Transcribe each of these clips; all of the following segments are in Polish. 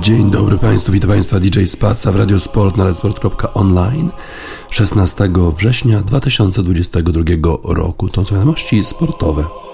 Dzień dobry Państwu, witam Państwa DJ Spaca w Radiosport na redsport.online 16 września 2022 roku. To są wiadomości sportowe.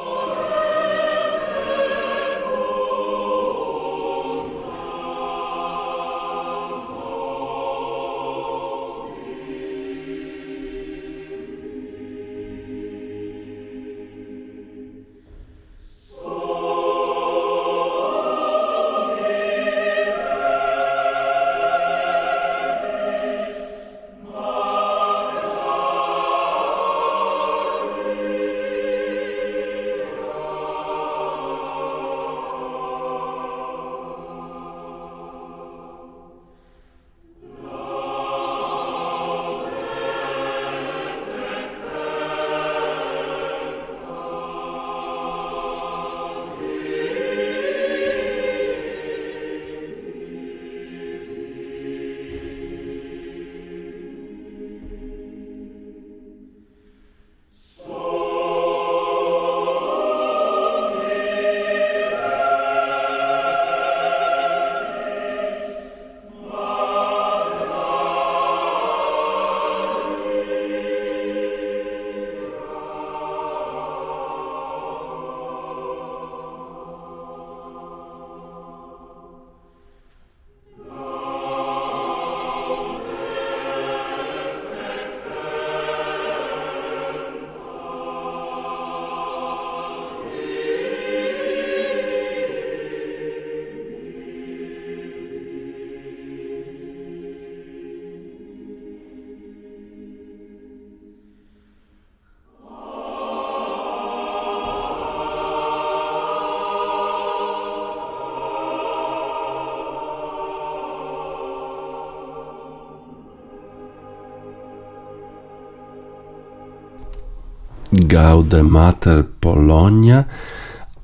Gaude Mater Polonia,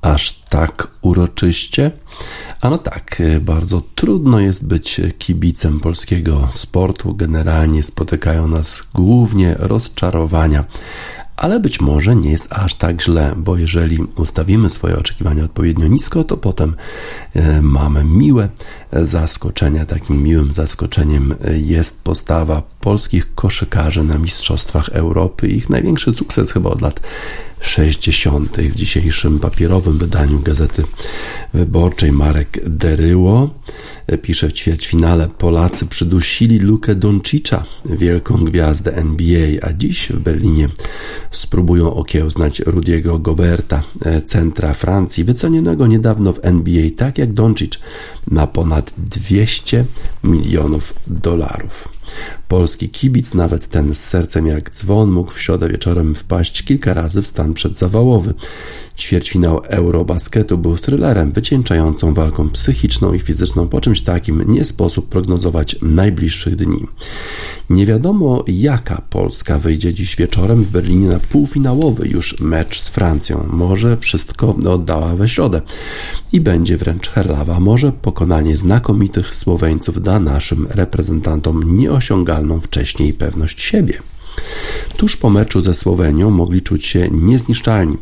aż tak uroczyście? A no tak, bardzo trudno jest być kibicem polskiego sportu. Generalnie spotykają nas głównie rozczarowania ale być może nie jest aż tak źle, bo jeżeli ustawimy swoje oczekiwania odpowiednio nisko, to potem e, mamy miłe zaskoczenia. Takim miłym zaskoczeniem jest postawa polskich koszykarzy na Mistrzostwach Europy. Ich największy sukces chyba od lat 60. w dzisiejszym papierowym wydaniu Gazety Wyborczej Marek Deryło pisze w ćwierćfinale Polacy przydusili Lukę Doncicza, wielką gwiazdę NBA, a dziś w Berlinie spróbują okiełznać Rudiego Goberta, centra Francji, wycenionego niedawno w NBA, tak jak Doncic, na ponad 200 milionów dolarów. Polski kibic, nawet ten z sercem jak dzwon, mógł w środę wieczorem wpaść kilka razy w stan przedzawałowy. Ćwierćfinał Eurobasketu był thrillerem wycieńczającą walką psychiczną i fizyczną. Po czymś takim nie sposób prognozować najbliższych dni. Nie wiadomo, jaka Polska wyjdzie dziś wieczorem w Berlinie na półfinałowy już mecz z Francją. Może wszystko oddała we środę i będzie wręcz herlawa. Może pokonanie znakomitych Słoweńców da naszym reprezentantom nieosiągalną wcześniej pewność siebie. Tuż po meczu ze Słowenią mogli czuć się niezniszczalni.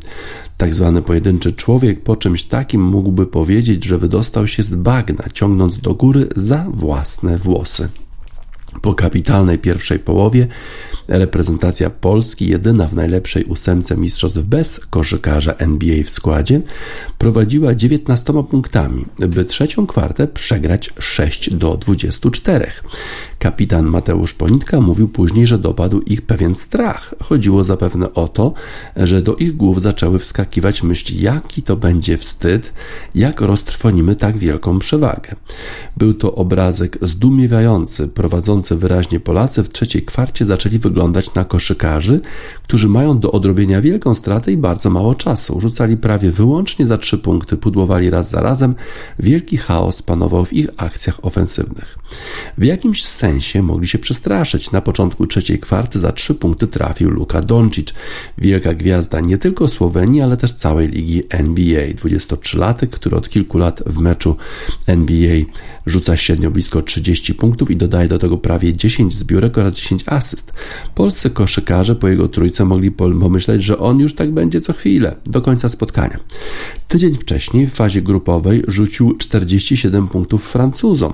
Tak zwany pojedynczy człowiek po czymś takim mógłby powiedzieć, że wydostał się z bagna, ciągnąc do góry za własne włosy. Po kapitalnej pierwszej połowie reprezentacja Polski, jedyna w najlepszej ósemce mistrzostw bez koszykarza NBA w składzie, prowadziła 19 punktami, by trzecią kwartę przegrać 6 do 24. Kapitan Mateusz Ponitka mówił później, że dopadł ich pewien strach. Chodziło zapewne o to, że do ich głów zaczęły wskakiwać myśli, jaki to będzie wstyd, jak roztrwonimy tak wielką przewagę. Był to obrazek zdumiewający, prowadzący wyraźnie Polacy w trzeciej kwarcie zaczęli wyglądać na koszykarzy, którzy mają do odrobienia wielką stratę i bardzo mało czasu. Rzucali prawie wyłącznie za trzy punkty, pudłowali raz za razem. Wielki chaos panował w ich akcjach ofensywnych. W jakimś sensie mogli się przestraszyć. Na początku trzeciej kwarty za trzy punkty trafił Luka Doncic, wielka gwiazda nie tylko Słowenii, ale też całej ligi NBA. 23-latek, który od kilku lat w meczu NBA rzuca średnio blisko 30 punktów i dodaje do tego prawie 10 zbiórek oraz 10 asyst. Polscy koszykarze po jego trójce mogli pomyśleć, że on już tak będzie co chwilę, do końca spotkania. Tydzień wcześniej w fazie grupowej rzucił 47 punktów Francuzom.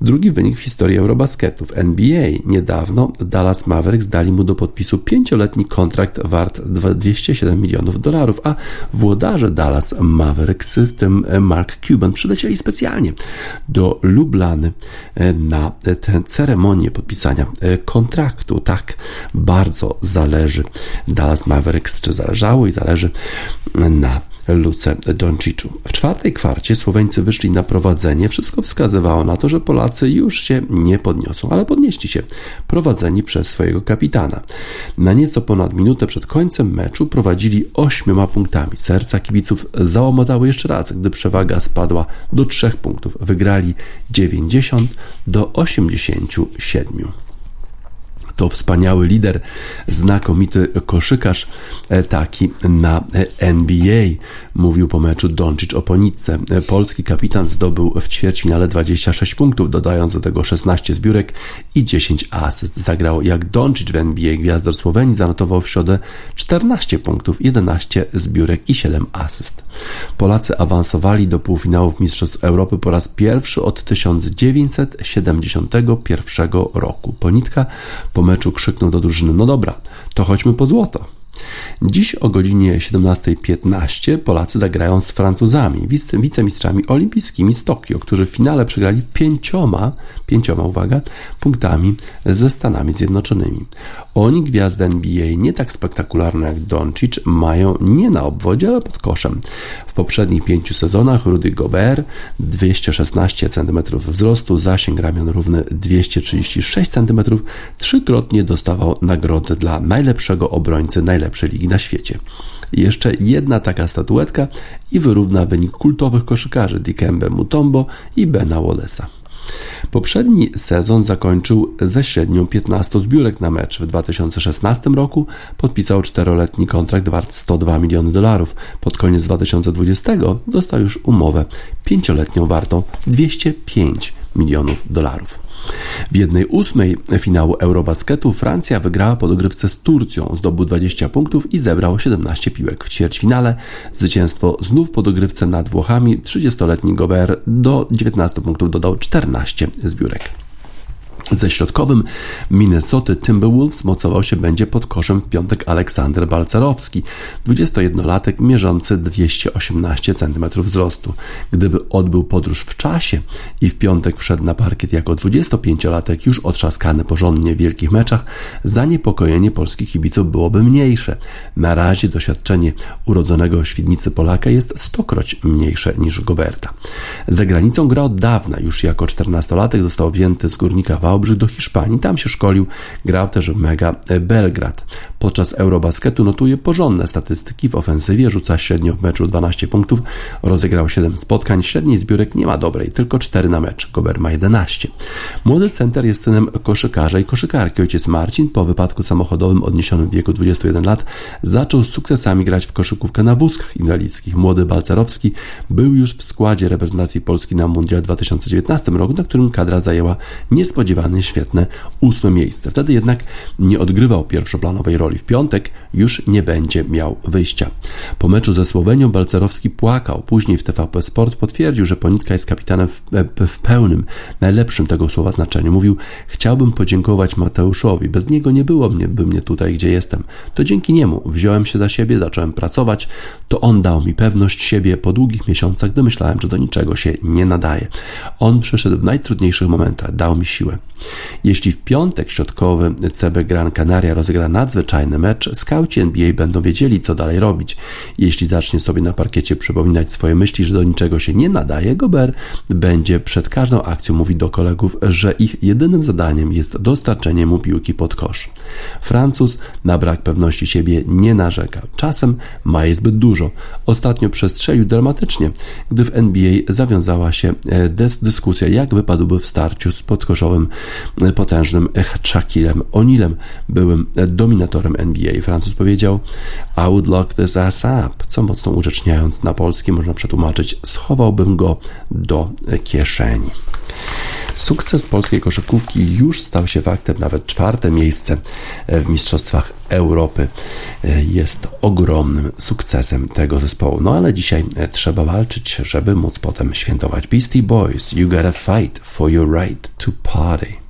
Drugi wynik w historii Eurobasketu. W NBA niedawno Dallas Mavericks dali mu do podpisu pięcioletni kontrakt wart 207 milionów dolarów, a włodarze Dallas Mavericks, w tym Mark Cuban, przylecieli specjalnie do Lublany e, na tę ceremonię podpisania e, kontraktu. Tak bardzo zależy Dallas Mavericks, czy zależało i zależy na Luce Donciczu. W czwartej kwarcie Słoweńcy wyszli na prowadzenie. Wszystko wskazywało na to, że Polacy już się nie podniosą, ale podnieśli się, prowadzeni przez swojego kapitana. Na nieco ponad minutę przed końcem meczu prowadzili ośmioma punktami. Serca kibiców załomotały jeszcze raz, gdy przewaga spadła do trzech punktów. Wygrali 90 do 87 to wspaniały lider, znakomity koszykarz, e, taki na NBA, mówił po meczu Doncic o Ponicce. E, polski kapitan zdobył w ćwierćfinale 26 punktów, dodając do tego 16 zbiórek i 10 asyst. Zagrał jak Doncic w NBA. Gwiazdor Słowenii zanotował w środę 14 punktów, 11 zbiórek i 7 asyst. Polacy awansowali do półfinałów Mistrzostw Europy po raz pierwszy od 1971 roku. Ponitka po meczu krzyknął do drużyny: No dobra, to chodźmy po złoto. Dziś o godzinie 17.15 Polacy zagrają z Francuzami, wicemistrzami olimpijskimi z Tokio, którzy w finale przegrali pięcioma, pięcioma uwaga, punktami ze Stanami Zjednoczonymi. Oni gwiazdy NBA nie tak spektakularne jak Doncic mają nie na obwodzie, ale pod koszem. W poprzednich pięciu sezonach Rudy Gobert 216 cm wzrostu, zasięg ramion równy 236 cm, trzykrotnie dostawał nagrodę dla najlepszego obrońcy najlepszej ligi na świecie. jeszcze jedna taka statuetka i wyrówna wynik kultowych koszykarzy Dikembe Mutombo i Bena Wallace'a. Poprzedni sezon zakończył ze średnią 15 zbiórek na mecz. W 2016 roku podpisał czteroletni kontrakt wart 102 miliony dolarów. Pod koniec 2020 dostał już umowę pięcioletnią wartą 205 milionów dolarów. W jednej ósmej finału Eurobasketu Francja wygrała po dogrywce z Turcją, zdobył 20 punktów i zebrał 17 piłek. W ćwierćfinale zwycięstwo znów po dogrywce nad Włochami 30-letni Gobert do 19 punktów dodał 14 zbiórek. Ze środkowym Minnesota Timberwolves mocował się będzie pod koszem w piątek Aleksander Balcerowski, 21-latek mierzący 218 cm wzrostu. Gdyby odbył podróż w czasie i w piątek wszedł na parkiet jako 25-latek już otrzaskany porządnie w wielkich meczach, zaniepokojenie polskich kibiców byłoby mniejsze. Na razie doświadczenie urodzonego w Świdnicy Polaka jest stokroć mniejsze niż Goberta. Za granicą gra od dawna, już jako 14-latek został wzięty z Górnika Wałbrzych Wałbrzych do Hiszpanii. Tam się szkolił, grał też w Mega Belgrad. Podczas Eurobasketu notuje porządne statystyki w ofensywie, rzuca średnio w meczu 12 punktów, rozegrał 7 spotkań, średniej zbiórek nie ma dobrej, tylko 4 na mecz, Gober ma 11. Młody center jest synem koszykarza i koszykarki. Ojciec Marcin po wypadku samochodowym odniesionym w wieku 21 lat zaczął z sukcesami grać w koszykówkę na wózkach inwalidzkich. Młody Balcerowski był już w składzie reprezentacji Polski na Mundial 2019 roku, na którym kadra zajęła niespodziewanie świetne ósme miejsce. Wtedy jednak nie odgrywał pierwszoplanowej roli. W piątek już nie będzie miał wyjścia. Po meczu ze Słowenią Balcerowski płakał. Później w TVP Sport potwierdził, że Ponitka jest kapitanem w, w pełnym, najlepszym tego słowa znaczeniu. Mówił, chciałbym podziękować Mateuszowi. Bez niego nie było mnie, by mnie tutaj, gdzie jestem. To dzięki niemu wziąłem się za siebie, zacząłem pracować. To on dał mi pewność siebie po długich miesiącach, gdy myślałem, że do niczego się nie nadaje. On przyszedł w najtrudniejszych momentach, dał mi siłę. Jeśli w piątek środkowy CB Gran Canaria rozegra nadzwyczajny mecz, skauci NBA będą wiedzieli, co dalej robić. Jeśli zacznie sobie na parkiecie przypominać swoje myśli, że do niczego się nie nadaje, Gober będzie przed każdą akcją mówić do kolegów, że ich jedynym zadaniem jest dostarczenie mu piłki pod kosz. Francuz na brak pewności siebie nie narzeka. Czasem ma jej zbyt dużo. Ostatnio przestrzelił dramatycznie, gdy w NBA zawiązała się e, dyskusja, jak wypadłby w starciu z podkoszowym potężnym Shaquillem O'Nealem, byłym dominatorem NBA. Francuz powiedział I would lock this ass up, co mocno urzeczniając na polski można przetłumaczyć schowałbym go do kieszeni. Sukces polskiej koszykówki już stał się faktem, nawet czwarte miejsce w Mistrzostwach Europy jest ogromnym sukcesem tego zespołu. No ale dzisiaj trzeba walczyć, żeby móc potem świętować. Beastie Boys, you gotta fight for your right to party.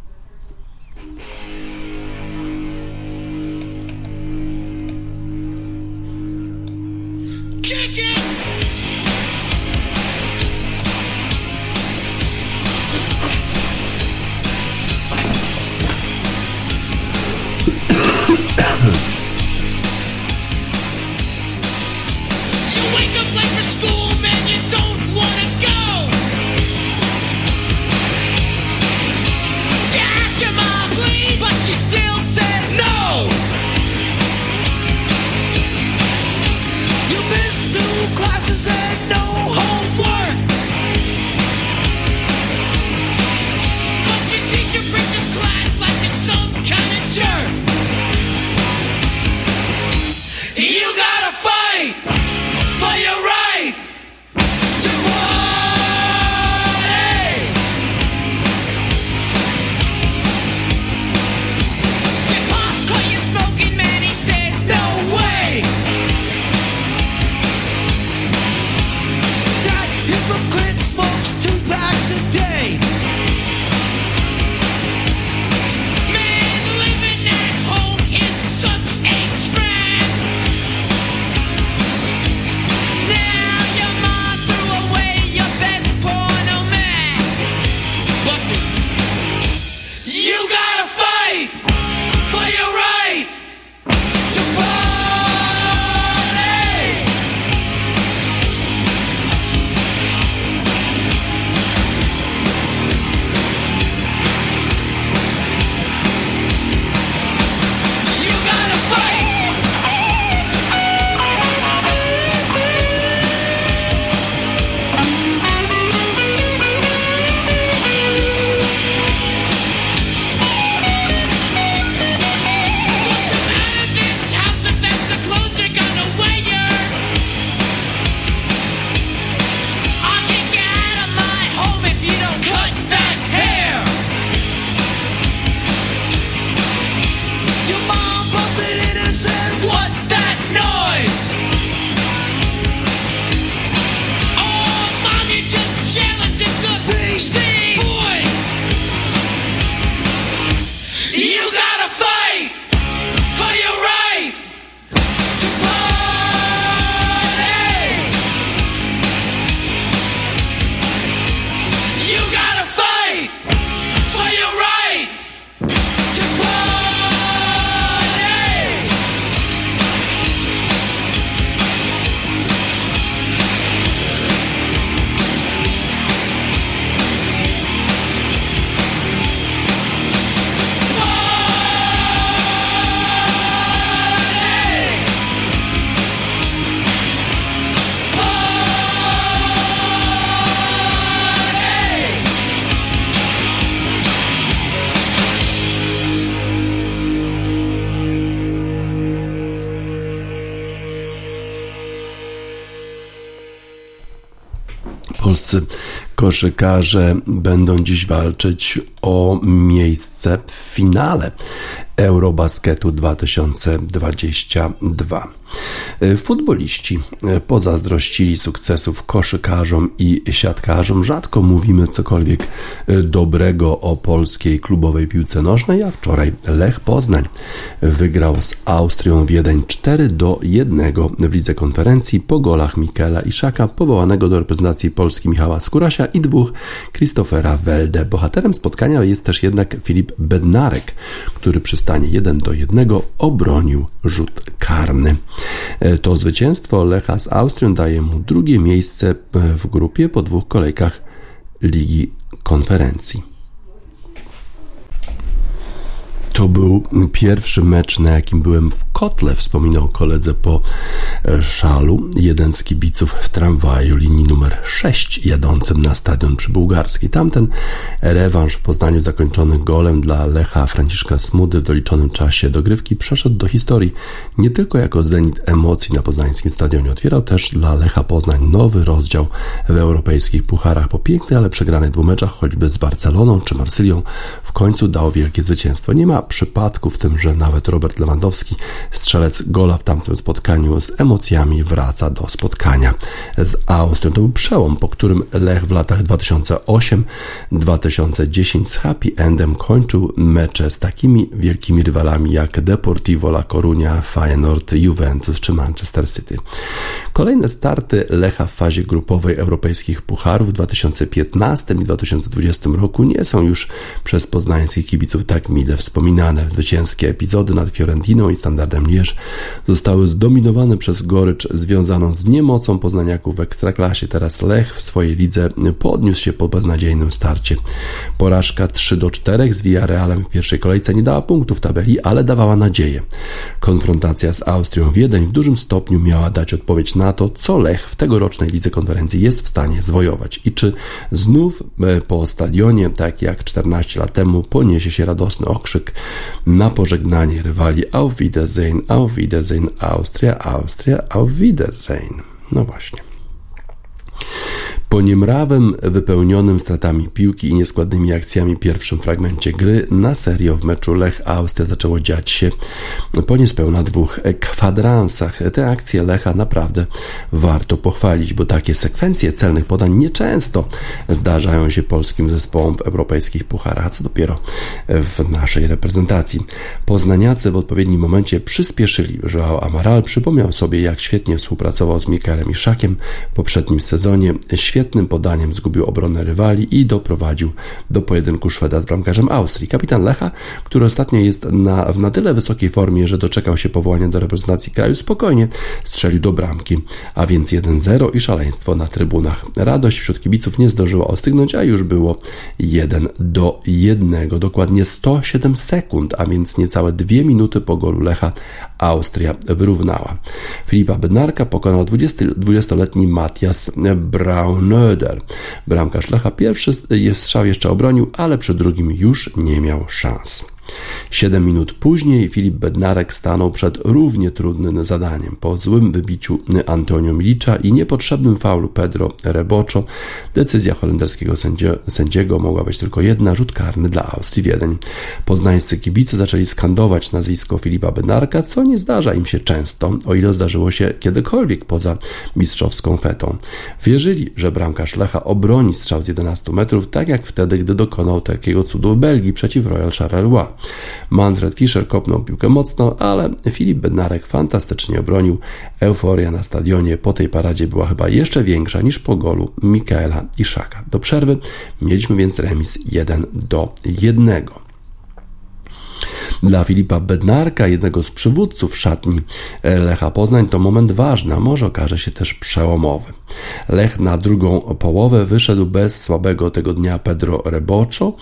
Polscy koszykarze będą dziś walczyć o miejsce w finale Eurobasketu 2022. E, futboliści e, pozazdrościli sukcesów koszykarzom i siatkarzom. Rzadko mówimy cokolwiek e, dobrego o polskiej klubowej piłce nożnej, a wczoraj Lech Poznań wygrał z Austrią Wiedeń 4 do 1 w lidze konferencji po golach Mikela Iszaka, powołanego do reprezentacji Polski Michała Skurasia i dwóch Christophera Welde. Bohaterem spotkania jest też jednak Filip Bednarek, który przy stanie 1 do 1 obronił rzut karny. E, to zwycięstwo Lecha z Austrią daje mu drugie miejsce w grupie po dwóch kolejkach Ligi Konferencji. To był pierwszy mecz, na jakim byłem w kotle, wspominał koledze po e, szalu. Jeden z kibiców w tramwaju linii numer 6 jadącym na stadion przybułgarski. Tamten rewanż w Poznaniu zakończony golem dla Lecha Franciszka Smudy w doliczonym czasie dogrywki przeszedł do historii nie tylko jako zenit emocji na poznańskim stadionie. Otwierał też dla Lecha Poznań nowy rozdział w europejskich pucharach. Po pięknej, ale przegranej dwóch meczach, choćby z Barceloną czy Marsylią, w końcu dał wielkie zwycięstwo. Nie ma przypadku w tym, że nawet Robert Lewandowski, strzelec gola w tamtym spotkaniu, z emocjami wraca do spotkania z Austrią. To był przełom, po którym Lech w latach 2008-2010 z happy endem kończył mecze z takimi wielkimi rywalami jak Deportivo La Coruña, Feyenoord, Juventus czy Manchester City. Kolejne starty Lecha w fazie grupowej europejskich pucharów w 2015 i 2020 roku nie są już przez poznańskich kibiców tak mile wspominane. Zwycięskie epizody nad Fiorentiną i Standardem Lierz zostały zdominowane przez gorycz związaną z niemocą poznaniaków w Ekstraklasie. Teraz Lech w swojej lidze podniósł się po beznadziejnym starcie. Porażka 3 do 4 z Villarrealem w pierwszej kolejce nie dała punktów tabeli, ale dawała nadzieję. Konfrontacja z Austrią Wiedeń w dużym stopniu miała dać odpowiedź na to, co Lech w tegorocznej lidze konferencji jest w stanie zwojować i czy znów e, po stadionie, tak jak 14 lat temu, poniesie się radosny okrzyk na pożegnanie rywali Auf Wiedersehen, Auf Wiedersehen, Austria, Austria, Auf Wiedersehen. No właśnie. Po niemrawym, wypełnionym stratami piłki i nieskładnymi akcjami pierwszym fragmencie gry na serio w meczu Lech-Austria zaczęło dziać się po niespełna dwóch kwadransach. Te akcje Lecha naprawdę warto pochwalić, bo takie sekwencje celnych podań nieczęsto zdarzają się polskim zespołom w europejskich pucharach, a co dopiero w naszej reprezentacji. Poznaniacy w odpowiednim momencie przyspieszyli. Joao Amaral przypomniał sobie, jak świetnie współpracował z Mikaelem Iszakiem w poprzednim sezonie. Świetnie świetnym podaniem zgubił obronę rywali i doprowadził do pojedynku Szweda z bramkarzem Austrii. Kapitan Lecha, który ostatnio jest na, w na tyle wysokiej formie, że doczekał się powołania do reprezentacji kraju, spokojnie strzelił do bramki, a więc 1-0 i szaleństwo na trybunach. Radość wśród kibiców nie zdążyła ostygnąć, a już było 1 do 1. Dokładnie 107 sekund, a więc niecałe 2 minuty po golu Lecha Austria wyrównała. Filipa Bednarka pokonał 20-letni Matthias Braun Nöder. Bramkarz Lecha pierwszy strzał jeszcze obronił, ale przy drugim już nie miał szans. Siedem minut później Filip Bednarek stanął przed równie trudnym zadaniem. Po złym wybiciu Antonio Milicza i niepotrzebnym faulu Pedro Reboczo decyzja holenderskiego sędziego mogła być tylko jedna, rzut karny dla Austrii Wiedeń. Poznańscy kibice zaczęli skandować nazwisko Filipa Bednarka, co nie zdarza im się często, o ile zdarzyło się kiedykolwiek poza mistrzowską fetą. Wierzyli, że bramkarz Lecha obroni strzał z 11 metrów, tak jak wtedy, gdy dokonał takiego cudu w Belgii przeciw Royal Charleroi. Manfred Fischer kopnął piłkę mocno, ale Filip Bednarek fantastycznie obronił. Euforia na stadionie po tej paradzie była chyba jeszcze większa niż po golu Mikaela i Szaka. Do przerwy mieliśmy więc remis 1 do 1. Dla Filipa Bednarka, jednego z przywódców szatni Lecha Poznań, to moment ważny, a może okaże się też przełomowy. Lech na drugą połowę wyszedł bez słabego tego dnia Pedro Reboczo,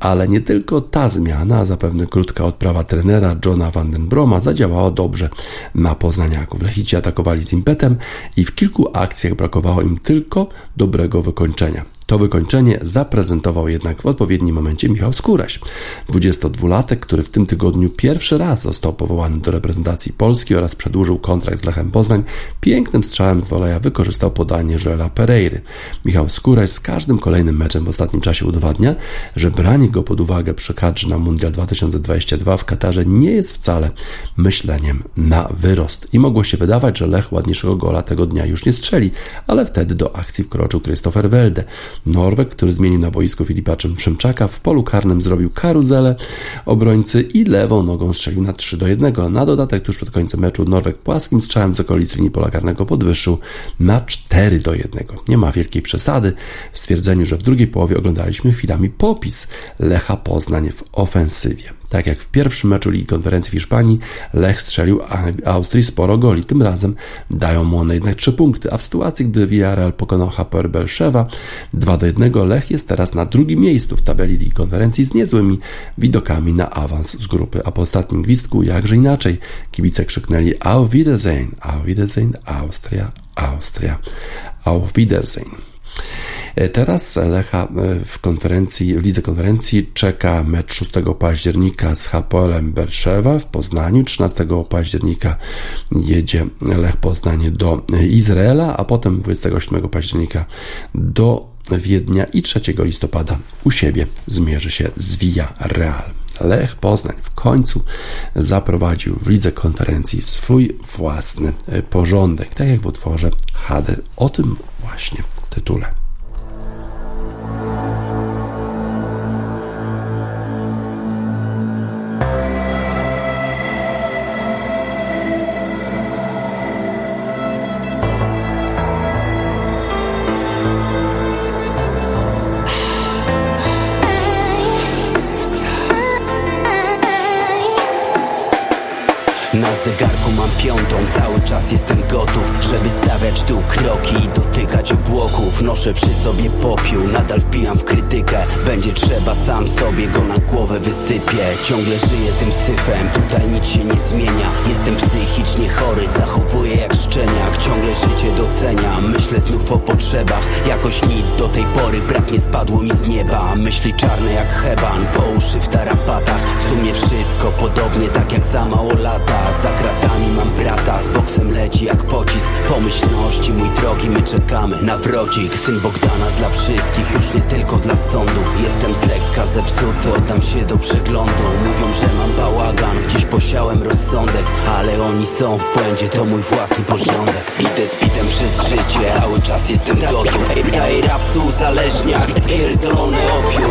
ale nie tylko ta zmiana, zapewne krótka odprawa trenera Johna van den Broma zadziałała dobrze na poznaniaków. Lechici atakowali z impetem i w kilku akcjach brakowało im tylko dobrego wykończenia. To wykończenie zaprezentował jednak w odpowiednim momencie Michał Skóraś, 22-latek, który w tym tygodniu pierwszy raz został powołany do reprezentacji Polski oraz przedłużył kontrakt z Lechem Poznań. Pięknym strzałem z woleja wykorzystał podanie Joela Pereiry. Michał Skóraś z każdym kolejnym meczem w ostatnim czasie udowadnia, że branie go pod uwagę przy kadrze na Mundial 2022 w Katarze nie jest wcale myśleniem na wyrost. I mogło się wydawać, że Lech ładniejszego gola tego dnia już nie strzeli, ale wtedy do akcji wkroczył Christopher Welde. Norweg, który zmienił na boisku Filipa Szymczaka, w polu karnym zrobił karuzelę obrońcy i lewą nogą strzelił na 3 do 1. Na dodatek tuż przed końcem meczu Norweg płaskim strzałem z okolic linii pola karnego podwyższył na 4 do 1. Nie ma wielkiej przesady w stwierdzeniu, że w drugiej połowie oglądaliśmy chwilami popis Lecha Poznań w ofensywie. Tak jak w pierwszym meczu Ligi Konferencji w Hiszpanii, Lech strzelił Austrii sporo goli. Tym razem dają mu one jednak 3 punkty, a w sytuacji, gdy Villarreal pokonał HPR Belszeva 2 do 1, Lech jest teraz na drugim miejscu w tabeli Ligi Konferencji z niezłymi widokami na awans z grupy. A po ostatnim gwizdku, jakże inaczej, kibice krzyknęli Auf Wiedersehen, Auf Wiedersehen, Austria, Austria, Auf Wiedersehen. E, teraz Lecha e, w konferencji, w lidze konferencji czeka mecz 6 października z Hapoelem Berszewa w Poznaniu. 13 października jedzie Lech Poznań do Izraela, a potem 27 października do Wiednia i 3 listopada u siebie zmierzy się z Real. Lech Poznań w końcu zaprowadził w lidze konferencji swój własny porządek, tak jak w utworze Hade o tym właśnie tytule. Zegarku mam piątą, cały czas jestem gotów Żeby stawiać tu kroki i dotykać obłoków Noszę przy sobie popiół, nadal wpijam w krytykę. Będzie trzeba, sam sobie go na głowę wysypię. Ciągle żyję tym syfem, tutaj nic się nie zmienia. Jestem psychicznie chory, zachowuję jak szczeniak Ciągle życie doceniam, myślę znów o potrzebach. Jakoś nic do tej pory, brak nie spadło mi z nieba. Myśli czarne jak heban, po uszy w tarapatach. W sumie wszystko podobnie, tak jak za mało lata. Za kratami mam brata, z boksem leci jak pocisk. Pomyślności, mój drogi, my czekamy na wrodzik Syn Bogdana dla wszystkich, już nie tylko dla sądu. Jestem z lekka zepsuty, oddam się do przeglądu. Mówią, że mam bałagan, gdzieś posiałem rozsądek. Ale oni są w błędzie, to mój własny porządek. Idę z bitem przez życie, cały czas jestem gotów. Ej, rapcu uzależniak, pierdolone opium.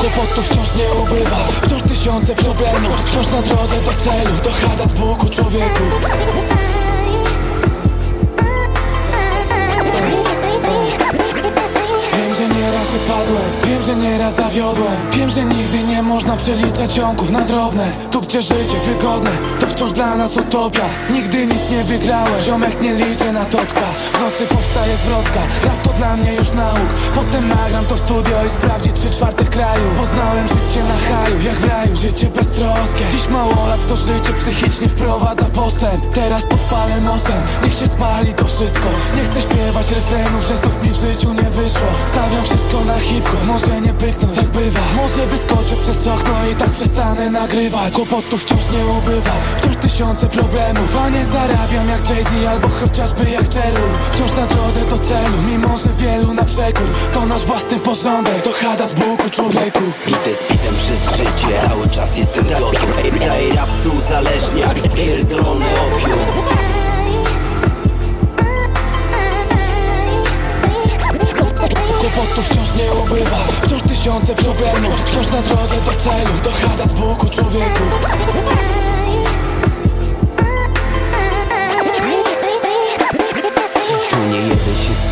Kłopotów wciąż nie ubywa. Wciąż tysiące problemów Wciąż na drodze do celu. To chada z Bogu człowieku Wiem, że nieraz zawiodłem. Wiem, że nigdy nie można przeliczać ciągów na drobne. Tu gdzie życie wygodne To wciąż dla nas utopia. Nigdy nic nie wygrałem Ziomek nie liczę na totka. W nocy powstaje zwrotka to dla mnie już nauk. Potem nagram to studio i sprawdzi trzy czwartych kraju. Poznałem życie na haju Jak w raju, życie beztroskie. Dziś mało lat to życie psychicznie wprowadza postęp. Teraz podpalę mostem Niech się spali to wszystko. Nie chcę śpiewać refrenów, że znów mi w życiu nie wyszło. Stawiam wszystko na hip-hop, może nie pyknąć, tak bywa. Może wyskoczę przez okno i tak przestanę nagrywać. Kłopotów wciąż nie ubywa, wciąż tysiące problemów. A nie zarabiam jak Jay-Z albo chociażby jak Cheryl. Wciąż na drodze do celu, mimo że wielu na przekór. To nasz własny porządek, to chada z Bogu człowieku. Idę z bitem przez życie, cały czas jestem gotów. Ej, rapcu uzależniak, pierdolone opium. Kłopotów wciąż nie ubywa. Wciąż tysiące problemów Wciąż na drodze do celu. To chada z Bogu człowieku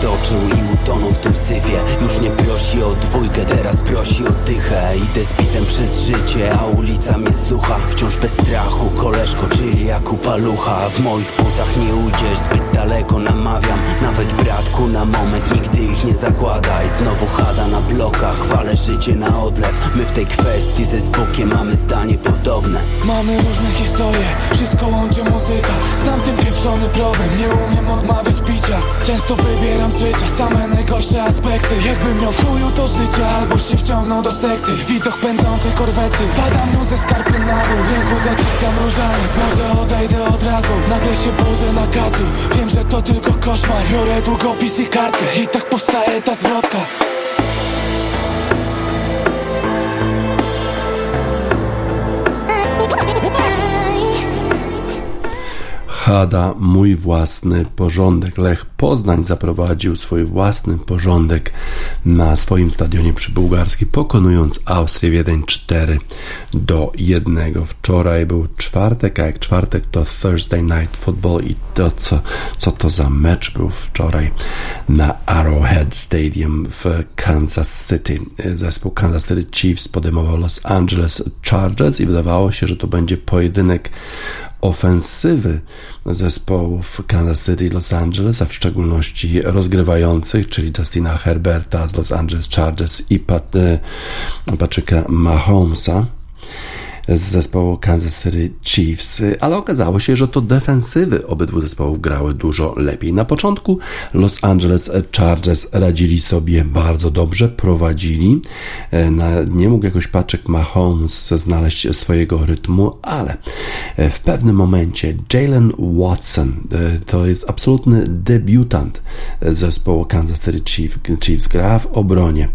stoczył i utonął w tym syfie. Już nie prosi o dwójkę, teraz prosi o dychę. Idę z bitem przez życie, a ulica mnie słucha. Wciąż bez strachu, koleżko, czyli jak upalucha W moich butach nie ujdziesz, zbyt daleko namawiam. Nawet bratku na moment, nigdy ich nie zakładaj. Znowu chada na blokach, wale życie na odlew. My w tej kwestii ze Zbukiem mamy zdanie podobne. Mamy różne historie, wszystko łączy muzyka. Znam ten pieprzony problem, nie umiem odmawiać picia. Często wybieram z życia same najgorsze aspekty. Jakbym miał w chuju to życie, albo się wciągnął do sekty. Widok pędzącej korwety, spadam nią ze skarpy na dół. W ręku zaciskam różaniec, może odejdę od razu. Nagle się budzę na kacu, wiem, że to tylko koszmar. Biorę długopis i kartkę i tak powstaje ta zwrotka Mój własny porządek. Lech Poznań zaprowadził swój własny porządek na swoim stadionie przy Bułgarskiej, pokonując Austrię Wiedeń 4 do 1. Wczoraj był czwartek, a jak czwartek to Thursday Night Football i to co, co to za mecz był wczoraj na Arrowhead Stadium w Kansas City. Zespół Kansas City Chiefs podejmował Los Angeles Chargers i wydawało się, że to będzie pojedynek ofensywy zespołów Kansas City i Los Angeles, a w szczególności rozgrywających, czyli Justina Herberta z Los Angeles Chargers i Pat, e, Patricka Mahomesa z zespołu Kansas City Chiefs, ale okazało się, że to defensywy obydwu zespołów grały dużo lepiej. Na początku Los Angeles Chargers radzili sobie bardzo dobrze, prowadzili. E, nie mógł jakoś Patrick Mahomes znaleźć swojego rytmu, ale e, w pewnym momencie Jalen Watson, e, to jest absolutny debiutant zespołu Kansas City Chiefs, Chiefs gra w obronie,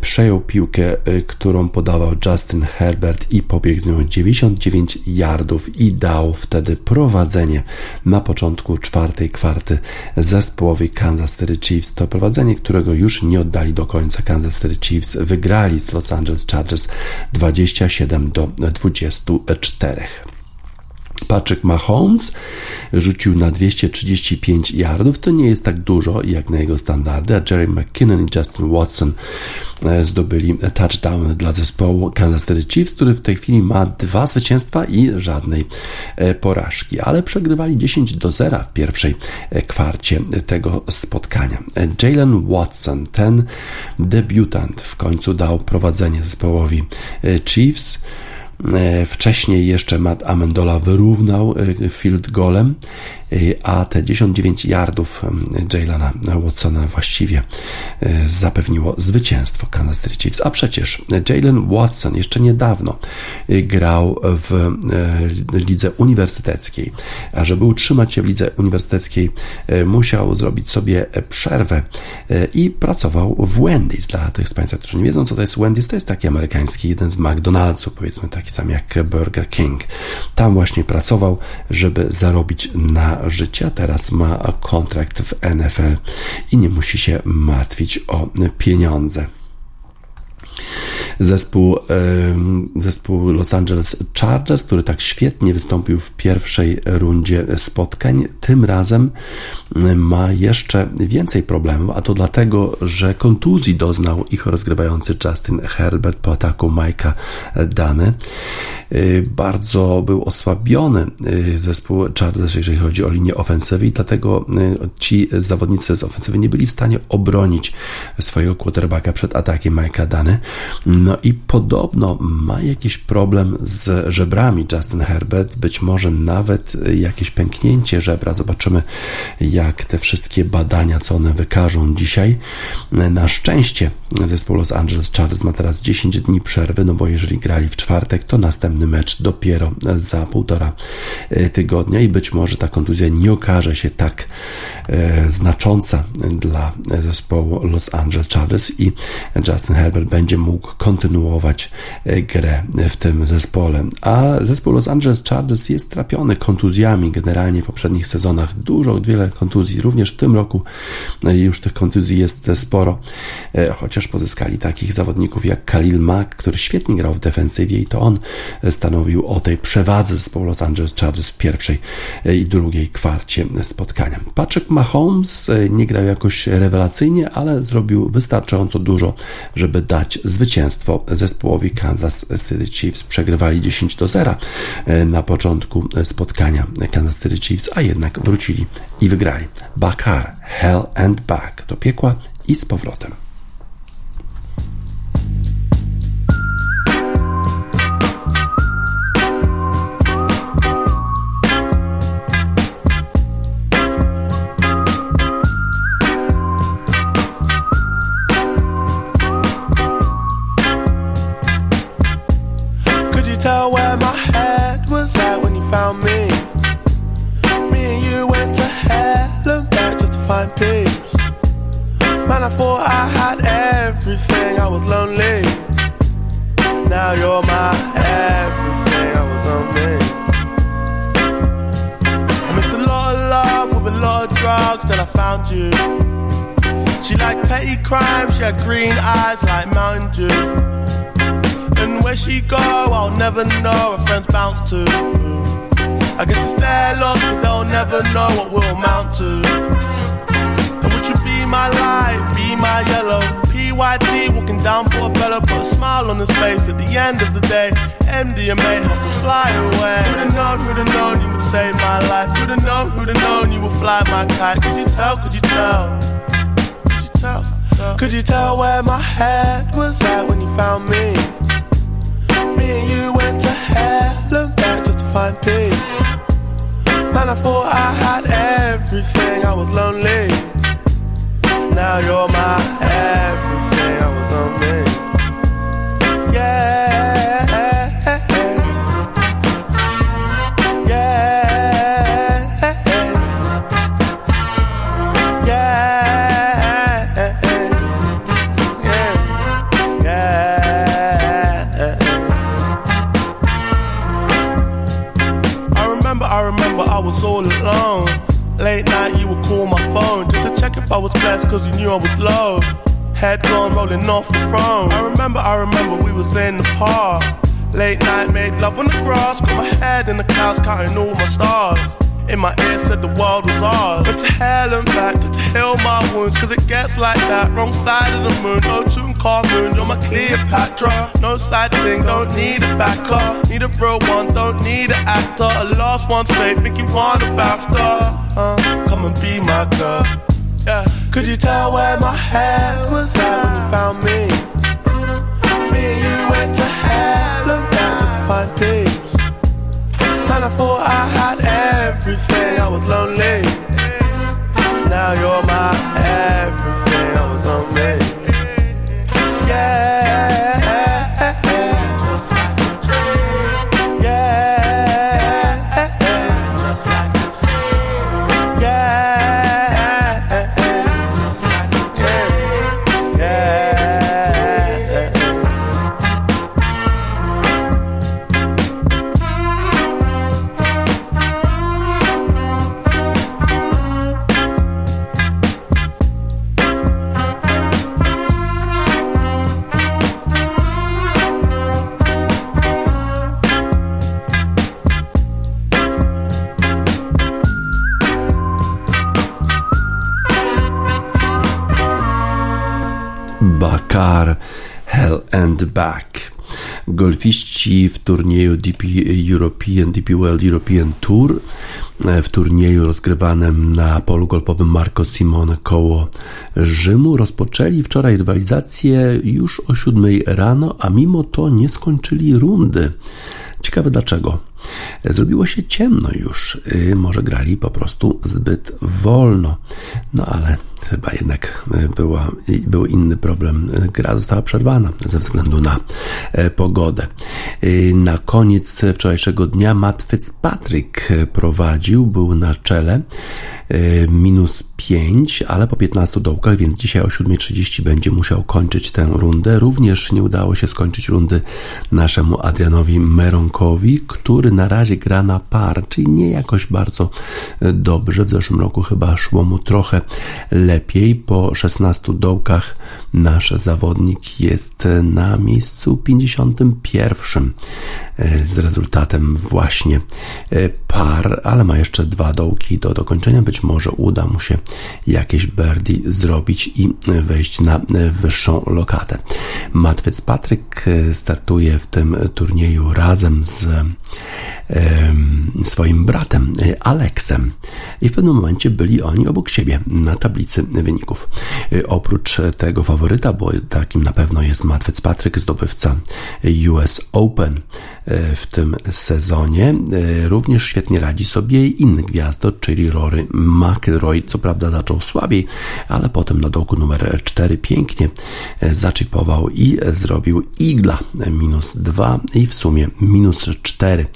przejął piłkę, którą podawał Justin Herbert i pobiegł nią 99 yardów i dał wtedy prowadzenie na początku czwartej kwarty zespołowi Kansas City Chiefs. To prowadzenie, którego już nie oddali do końca. Kansas City Chiefs wygrali z Los Angeles Chargers 27 do 24. Patrick Mahomes rzucił na 235 yardów. To nie jest tak dużo jak na jego standardy, a Jerry McKinnon i Justin Watson e, zdobyli touchdown dla zespołu Kansas City Chiefs, który w tej chwili ma dwa zwycięstwa i żadnej e, porażki, ale przegrywali 10 do 0 w pierwszej e, kwarcie tego spotkania. Jalen Watson, ten debiutant, w końcu dał prowadzenie zespołowi Chiefs. E, wcześniej jeszcze Matt Amendola wyrównał e, field golem a te 19 yardów Jalana Watsona właściwie e, zapewniło zwycięstwo Kansas City Chiefs. A przecież Jalen Watson jeszcze niedawno e, grał w lidze uniwersyteckiej, a żeby utrzymać się w lidze uniwersyteckiej musiał zrobić sobie przerwę i pracował w Wendy's. Dla tych z Państwa, którzy nie wiedzą, co to jest Wendy's, to jest taki amerykański, jeden z McDonald'sów, powiedzmy taki sam jak Burger King. Tam właśnie pracował, żeby zarobić na życia. Teraz ma kontrakt w NFL i nie musi się martwić o pieniądze. Zespół, zespół Los Angeles Chargers, który tak świetnie wystąpił w pierwszej rundzie spotkań, tym razem ma jeszcze więcej problemów, a to dlatego, że kontuzji doznał ich rozgrywający Justin Herbert po ataku Mike'a Dany. Y, bardzo był osłabiony y, zespół Chargers, jeżeli chodzi o linię ofensywy i dlatego y, ci zawodnicy z ofensywy nie byli w stanie obronić swojego quarterbacka przed atakiem Mike'a Dany. No i podobno ma jakiś problem z żebrami Justin Herbert, być może nawet jakieś pęknięcie żebra. Zobaczymy, jak te wszystkie badania, co one wykażą dzisiaj. Na szczęście zespół Los Angeles Chargers ma teraz 10 dni przerwy, no bo jeżeli grali w czwartek, to następny mecz dopiero za półtora e, tygodnia i być może ta kontuzja nie okaże się tak znacząca dla zespołu Los Angeles Chargers i Justin Herbert będzie mógł kontynuować e, grę w tym zespole. A zespół Los Angeles Chargers jest trapiony kontuzjami generalnie w poprzednich sezonach. Dużo, wiele kontuzji. Również w tym roku e, już tych kontuzji jest sporo, e, chociaż pozyskali takich zawodników jak Khalil Mack, który świetnie grał w defensywie i to on stanowił o tej przewadze zespołu Los Angeles Chargers w pierwszej i drugiej kwarcie spotkania. Patrick Mahomes nie grał jakoś rewelacyjnie, ale zrobił wystarczająco dużo, żeby dać zwycięstwo zwycięstwo zespołowi Kansas City Chiefs. Przegrywali 10 do 0 e, na początku spotkania Kansas City Chiefs, a jednak wrócili i wygrali. Bakar, Hell and Back do piekła i z powrotem. Remember, I remember we was in the park. Late night, made love on the grass. Got my head in the clouds, counting all my stars. In my ear said the world was ours. But to hell and back to, heal my wounds. Cause it gets like that. Wrong side of the moon. No tune car moon. You're my Cleopatra. No side thing. Don't need a backer. Need a real one. Don't need an actor. A lost one's faith. Think you want a BAFTA. Uh, come and be my girl. Yeah. Could you tell where my head was at when you found? Me I I had everything, I was lonely. Now you're Back. Golfiści w turnieju DP European, DP World European Tour, e, w turnieju rozgrywanym na polu golfowym Marco Simone koło Rzymu, rozpoczęli wczoraj rywalizację już o 7 rano, a mimo to nie skończyli rundy. Ciekawe dlaczego. Zrobiło się ciemno już, może grali po prostu zbyt wolno. No ale chyba jednak y, była, był inny problem. Gra została przerwana ze względu na e, pogodę. Y, na koniec wczorajszego dnia Matt Fitzpatrick prowadził, był na czele minus 5, ale po 15 dołkach, więc dzisiaj o 7.30 będzie musiał kończyć tę rundę. Również nie udało się skończyć rundy naszemu Adrianowi Meronkowi, który na razie gra na par, czyli nie jakoś bardzo e, dobrze. W zeszłym roku chyba szło mu trochę lepiej. Po 16 dołkach nasz zawodnik jest na miejscu 51 e, z rezultatem właśnie e, par, ale ma jeszcze dwa dołki do dokończenia. Być może uda mu się jakieś birdie zrobić i wejść na wyższą lokatę. Matt Fitzpatrick startuje w tym turnieju razem z swoim bratem e, Aleksem i w pewnym momencie byli oni obok siebie na tablicy wyników. E, oprócz tego faworyta, bo takim na pewno jest Matt Fitzpatrick, zdobywca US Open e, w tym sezonie, również świetnie radzi sobie inny gwiazdor, czyli Rory McIlroy. Co prawda zaczął słabiej, ale potem na dołku numer 4 pięknie zaczipował i zrobił igla minus 2 i w sumie minus 4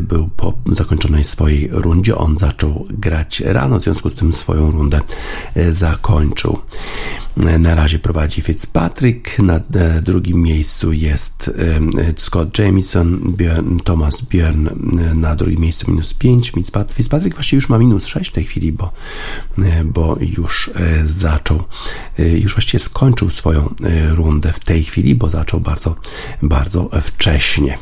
był po zakończonej swojej rundzie. On zaczął grać rano, w związku z tym swoją rundę zakończył. Na razie prowadzi Fitzpatrick, na drugim miejscu jest Scott Jamieson, Thomas Björn na drugim miejscu minus 5. Fitzpatrick właściwie już ma minus 6 w tej chwili, bo, bo już zaczął, już właściwie skończył swoją rundę w tej chwili, bo zaczął bardzo, bardzo wcześnie.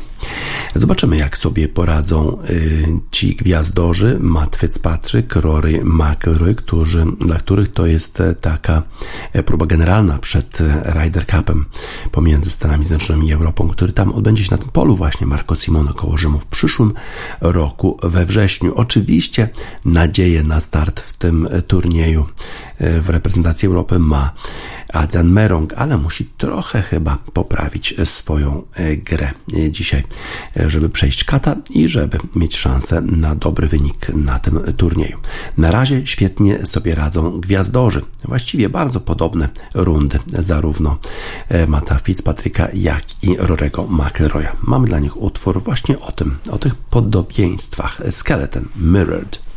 Zobaczymy, jak sobie poradzą y, ci gwiazdorzy Matt Fitzpatrick, Rory McIlroy, którzy, dla których to jest e, taka e, próba generalna przed e, Ryder Cupem pomiędzy Stanami Zjednoczonymi i Europą, który tam odbędzie się na tym polu właśnie Marco Simona koło Rzymu w przyszłym roku we wrześniu. Oczywiście nadzieję na start w tym turnieju w reprezentacji Europy ma Adrian Merong, ale musi trochę chyba poprawić swoją grę dzisiaj żeby przejść kata i żeby mieć szansę na dobry wynik na tym turnieju. Na razie świetnie sobie radzą gwiazdorzy. Właściwie bardzo podobne rundy, zarówno e, Mata Fitzpatricka, jak i Rorego McIlroya. Mamy dla nich utwór właśnie o tym, o tych podobieństwach. Skeleton Mirrored.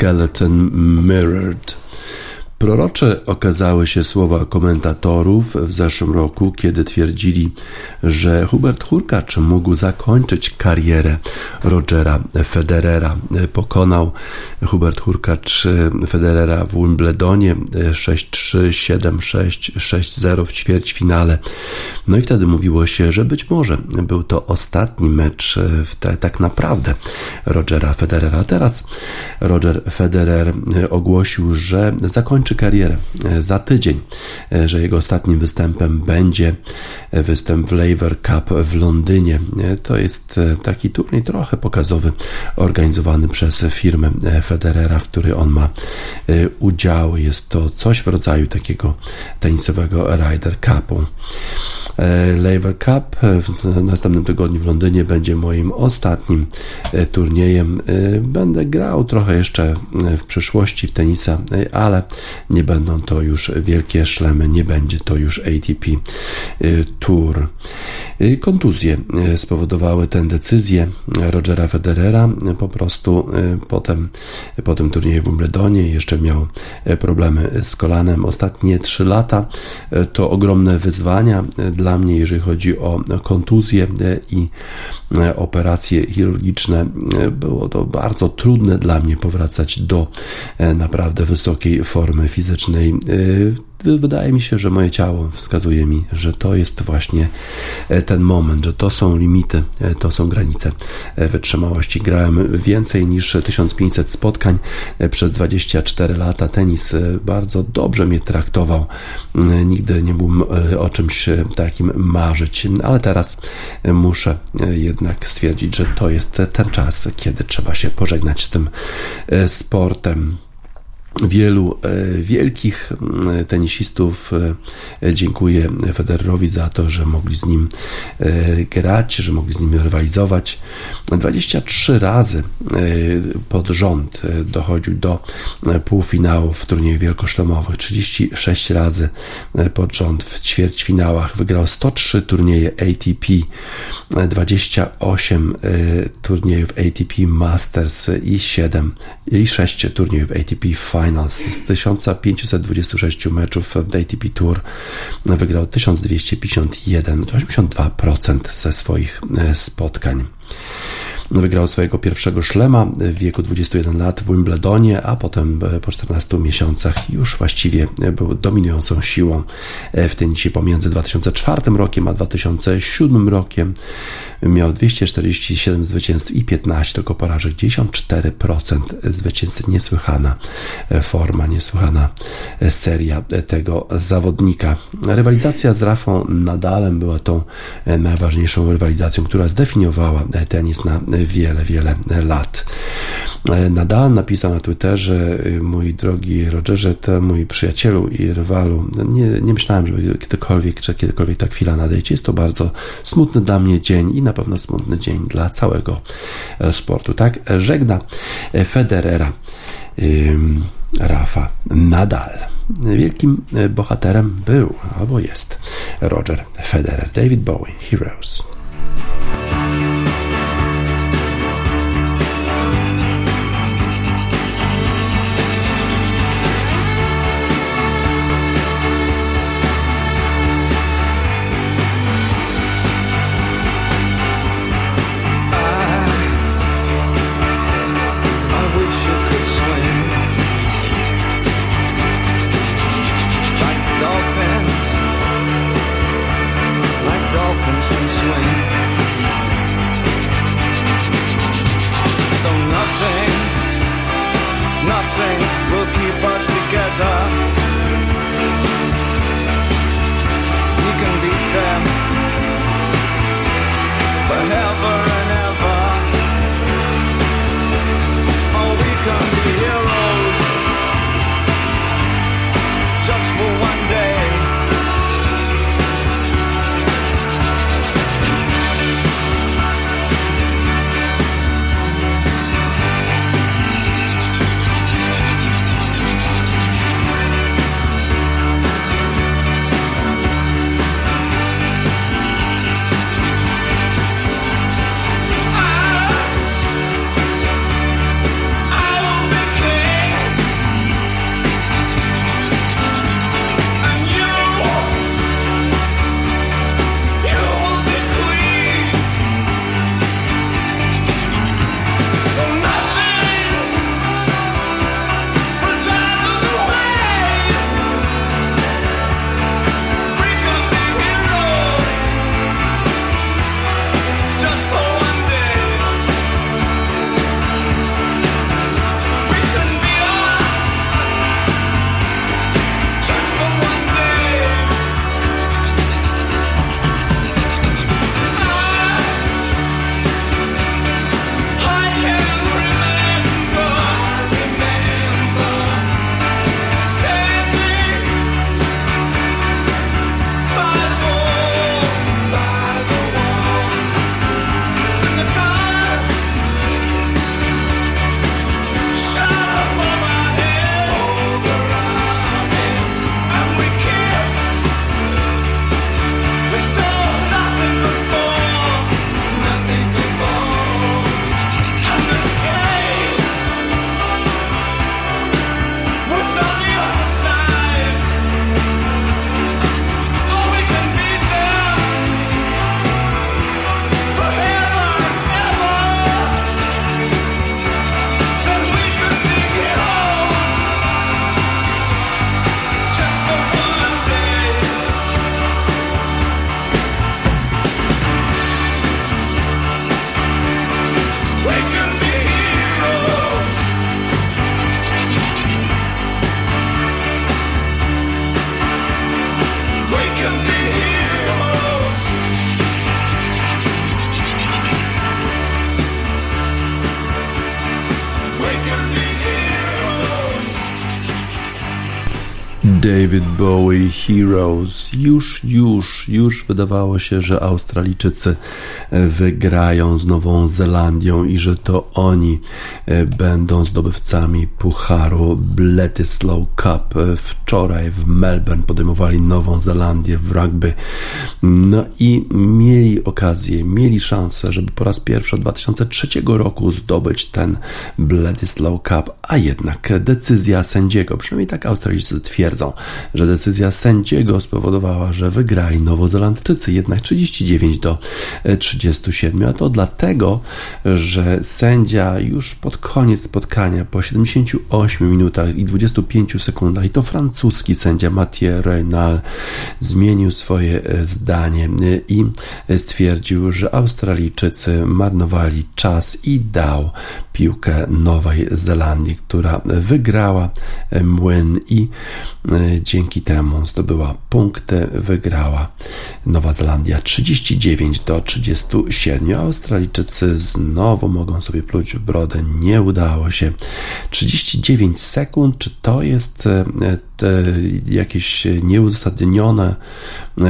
Skeleton Mirrored. Prorocze okazały się słowa komentatorów w zeszłym roku, kiedy twierdzili, że Hubert Hurkacz mógł zakończyć karierę Rogera Federera. Pokonał Hubert Hurkacz Federera w Wimbledonie 6-3, 7-6, 6-0 w ćwierćfinale. No i wtedy mówiło się, że być może był to ostatni mecz w te, tak naprawdę Rogera Federera. Teraz Roger Federer ogłosił, że zakończy karierę e, za tydzień, e, że jego ostatnim występem będzie e, występ w Laver Cup w Londynie. To jest taki turniej trochę pokazowy, organizowany przez firmę Federera, w której on ma udział. Jest to coś w rodzaju takiego tenisowego Ryder Cupu. Laver Cup w następnym tygodniu w Londynie będzie moim ostatnim turniejem. Będę grał trochę jeszcze w przyszłości w tenisa, ale nie będą to już wielkie szlemy, nie będzie to już ATP Tour. Y, kontuzje y, spowodowały tę decyzję Rogera Federera. Po prostu potem po tym turnieju w Wimbledonie jeszcze miał problemy z kolanem. Ostatnie trzy lata to ogromne wyzwania dla mnie, jeżeli chodzi o kontuzje i operacje chirurgiczne. Było to bardzo trudne dla mnie powracać do naprawdę wysokiej formy fizycznej. Wydaje mi się, że moje ciało wskazuje mi, że to jest właśnie e, ten moment, że to są limity, e, to są granice e, wytrzymałości. Grałem więcej niż 1500 spotkań przez 24 lata. Tenis bardzo dobrze mnie traktował. Nigdy nie mógłbym o czymś takim marzyć, ale teraz muszę jednak stwierdzić, że to jest ten czas, kiedy trzeba się pożegnać z tym sportem wielu e, wielkich e, tenisistów. E, dziękuję Federerowi za to, że mogli z nim grać, że mogli z nim rywalizować. 23 razy pod rząd dochodził do półfinałów w turnieju wielkoszlemowych, 36 razy pod rząd w ćwierćfinałach. Wygrał 103 turnieje ATP, 28 turniejów ATP Masters i 7 i 6 turniejów ATP Finals Finals z 1526 meczów w ATP Tour wygrał 1251, 82% ze swoich e, spotkań. Wygrał swojego pierwszego szlema w wieku 21 lat w Wimbledonie, a potem e, po 14 miesiącach już właściwie był dominującą siłą e, w tenisie pomiędzy 2004 rokiem a 2007 rokiem. Miał 247 zwycięstw i 15 tylko porażek, 94% zwycięstw. Niesłychana e, forma, niesłychana seria tego zawodnika. Rywalizacja z Rafą Nadalem była tą najważniejszą rywalizacją, która zdefiniowała tenis na wiele, wiele lat. Nadal napisał na Twitterze, mój drogi Rogerze, to mój przyjacielu i rywalu, nie, nie myślałem, żeby kiedykolwiek, czy kiedykolwiek ta chwila nadejdzie. Jest to bardzo smutny dla mnie dzień i na pewno smutny dzień dla całego sportu. Tak, żegna Federera Rafa Nadal. Wielkim bohaterem był albo jest Roger Federer, David Bowie, Heroes. David Bowie Heroes. Już, już, już wydawało się, że Australijczycy e, wygrają z Nową Zelandią i że to oni e, będą zdobywcami Pucharu Bledisloe Cup. E, wczoraj w Melbourne podejmowali Nową Zelandię w rugby. No i mieli okazję, mieli szansę, żeby po raz pierwszy od 2003 roku zdobyć ten Bledisloe Cup, a jednak decyzja sędziego, przynajmniej tak Australijczycy twierdzą, że decyzja sędziego spowodowała, że wygrali Nowozelandczycy jednak 39 do 37, a to dlatego, że sędzia już pod koniec spotkania po 78 minutach i 25 sekundach i to francuski sędzia Mathieu Reynal zmienił swoje zdanie i stwierdził, że Australijczycy marnowali czas i dał piłkę Nowej Zelandii, która wygrała młyn i e, dzięki temu zdobyła punkty, wygrała Nowa Zelandia 39 do 37. Australijczycy znowu mogą sobie pluć w brodę, nie udało się. 39 sekund, czy to jest e, jakieś nieuzasadnione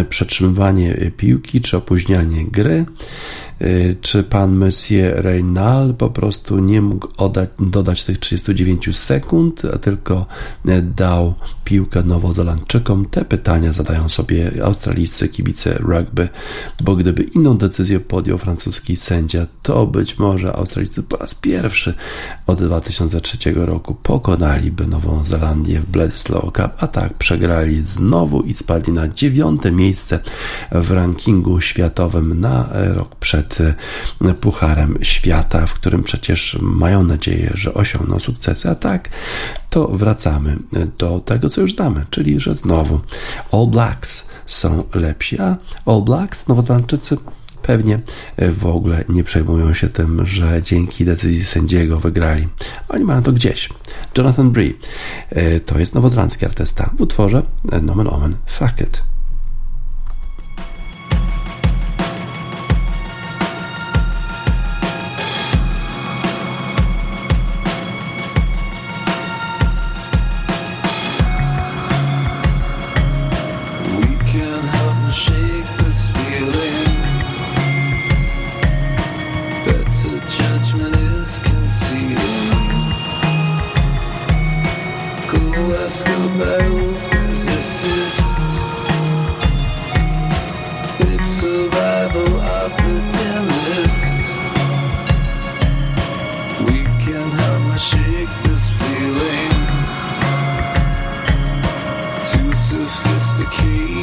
przetrzymywanie piłki, czy opóźnianie gry? Y, czy pan Monsieur Reynal po prostu nie mógł oddać, dodać tych 39 sekund, a tylko y, dał piłkę Nowozelandczykom? Te pytania zadają sobie australijscy kibice rugby, bo gdyby inną decyzję podjął francuski sędzia, to być może Australijczycy po raz pierwszy od 2003 roku pokonaliby Nową Zelandię w Bledisloe Cup, a tak przegrali znowu i spadli na dziewiąte miejsce w rankingu światowym na rok przed przed e, Pucharem Świata, w którym przecież mają nadzieję, że osiągną sukcesy, a tak to wracamy do tego, co już znamy, czyli że znowu All Blacks są lepsi, a All Blacks, Nowozelandczycy, pewnie w ogóle nie przejmują się tym, że dzięki decyzji sędziego wygrali. Oni mają to gdzieś. Jonathan Bree e, to jest nowozelandzki artysta w utworze Nomen Omen Fuck It. key.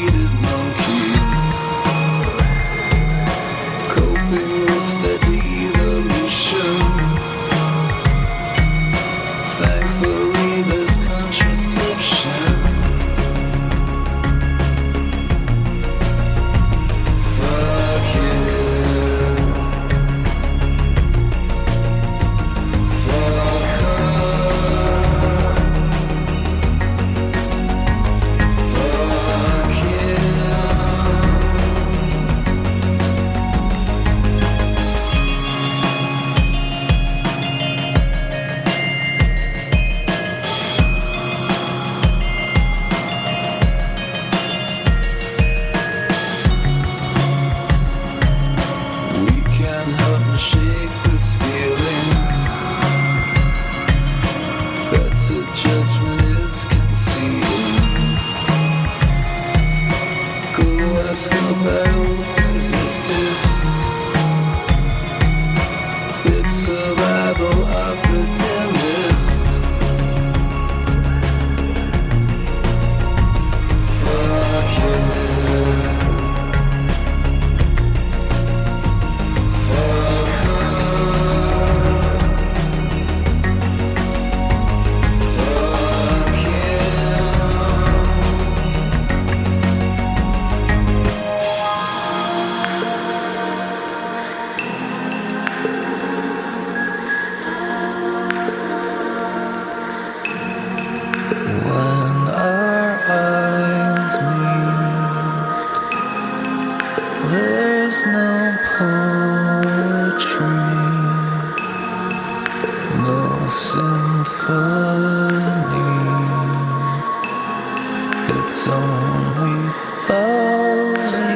it's only fuzzy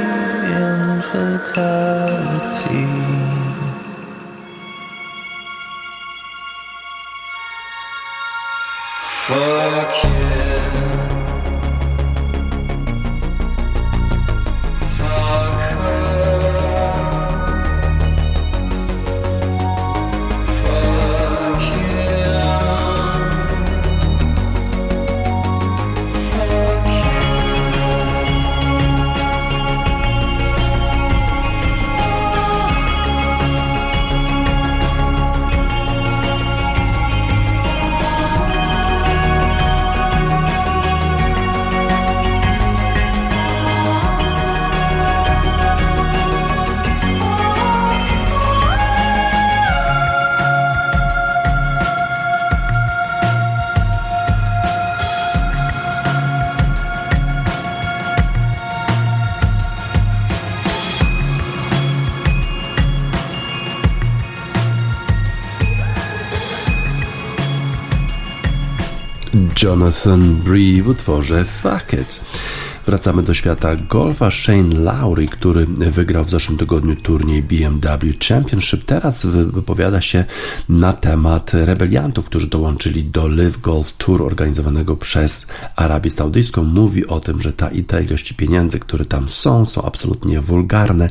infidelity. Jonathan Bree w utworze Fuck It. Wracamy do świata golfa. Shane Lowry, który wygrał w zeszłym tygodniu turniej BMW Championship, teraz wypowiada się na temat rebeliantów, którzy dołączyli do Live Golf Tour organizowanego przez Arabię Saudyjską. Mówi o tym, że ta i ilości pieniędzy, które tam są, są absolutnie wulgarne,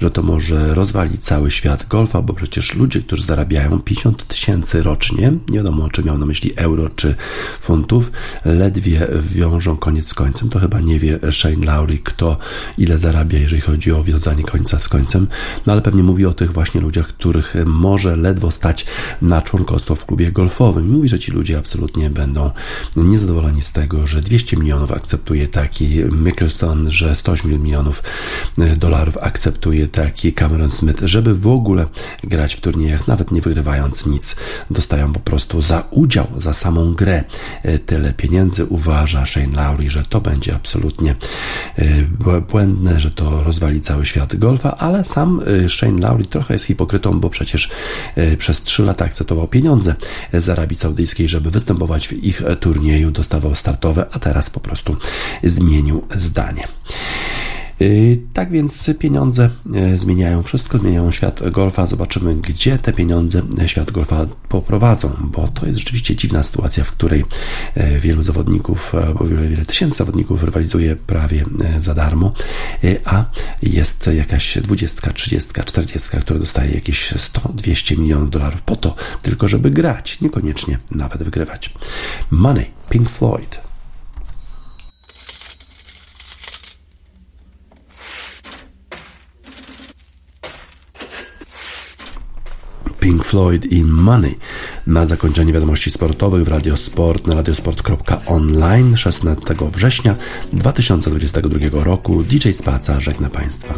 że to może rozwalić cały świat golfa, bo przecież ludzie, którzy zarabiają 50 tysięcy rocznie, nie wiadomo czy miał na myśli euro czy funtów, ledwie wiążą koniec z końcem, to chyba nie wie Shane Lowry, kto ile zarabia, jeżeli chodzi o wiązanie końca z końcem, no ale pewnie mówi o tych właśnie ludziach, których może ledwo stać na członkostwo w klubie golfowym. Mówi, że ci ludzie absolutnie będą niezadowoleni z tego, że 200 milionów akceptuje taki Mickelson, że 108 milionów dolarów akceptuje taki Cameron Smith, żeby w ogóle grać w turniejach, nawet nie wygrywając nic, dostają po prostu za udział, za samą grę tyle pieniędzy. Uważa Shane Lowry, że to będzie absolutnie absolutnie błędne, że to rozwali cały świat golfa, ale sam y, Shane Lowry trochę jest hipokrytą, bo przecież y, przez 3 lata akceptował pieniądze z Arabii Saudyjskiej, żeby występować w ich turnieju, dostawał startowe, a teraz po prostu zmienił zdanie. Y, tak więc pieniądze y, zmieniają wszystko, zmieniają świat golfa. Zobaczymy, gdzie te pieniądze świat golfa poprowadzą, bo to jest rzeczywiście dziwna sytuacja, w której y, wielu zawodników, bo wiele, wiele tysięcy zawodników rywalizuje prawie za darmo, a jest jakaś 20, 30, 40, która dostaje jakieś 100, 200 milionów dolarów po to, tylko żeby grać, niekoniecznie nawet wygrywać. Money, Pink Floyd. Pink Floyd i Money. Na zakończenie wiadomości sportowych w Radiosport na radiosport.online 16 września 2022 roku DJ Spaca żegna Państwa.